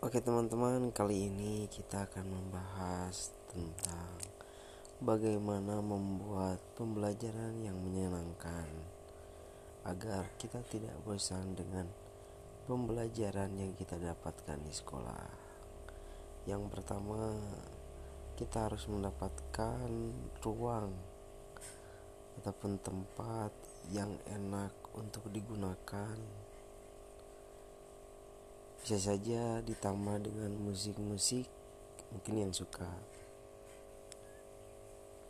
Oke teman-teman, kali ini kita akan membahas tentang bagaimana membuat pembelajaran yang menyenangkan agar kita tidak bosan dengan pembelajaran yang kita dapatkan di sekolah. Yang pertama, kita harus mendapatkan ruang ataupun tempat yang enak untuk digunakan bisa saja ditambah dengan musik-musik mungkin yang suka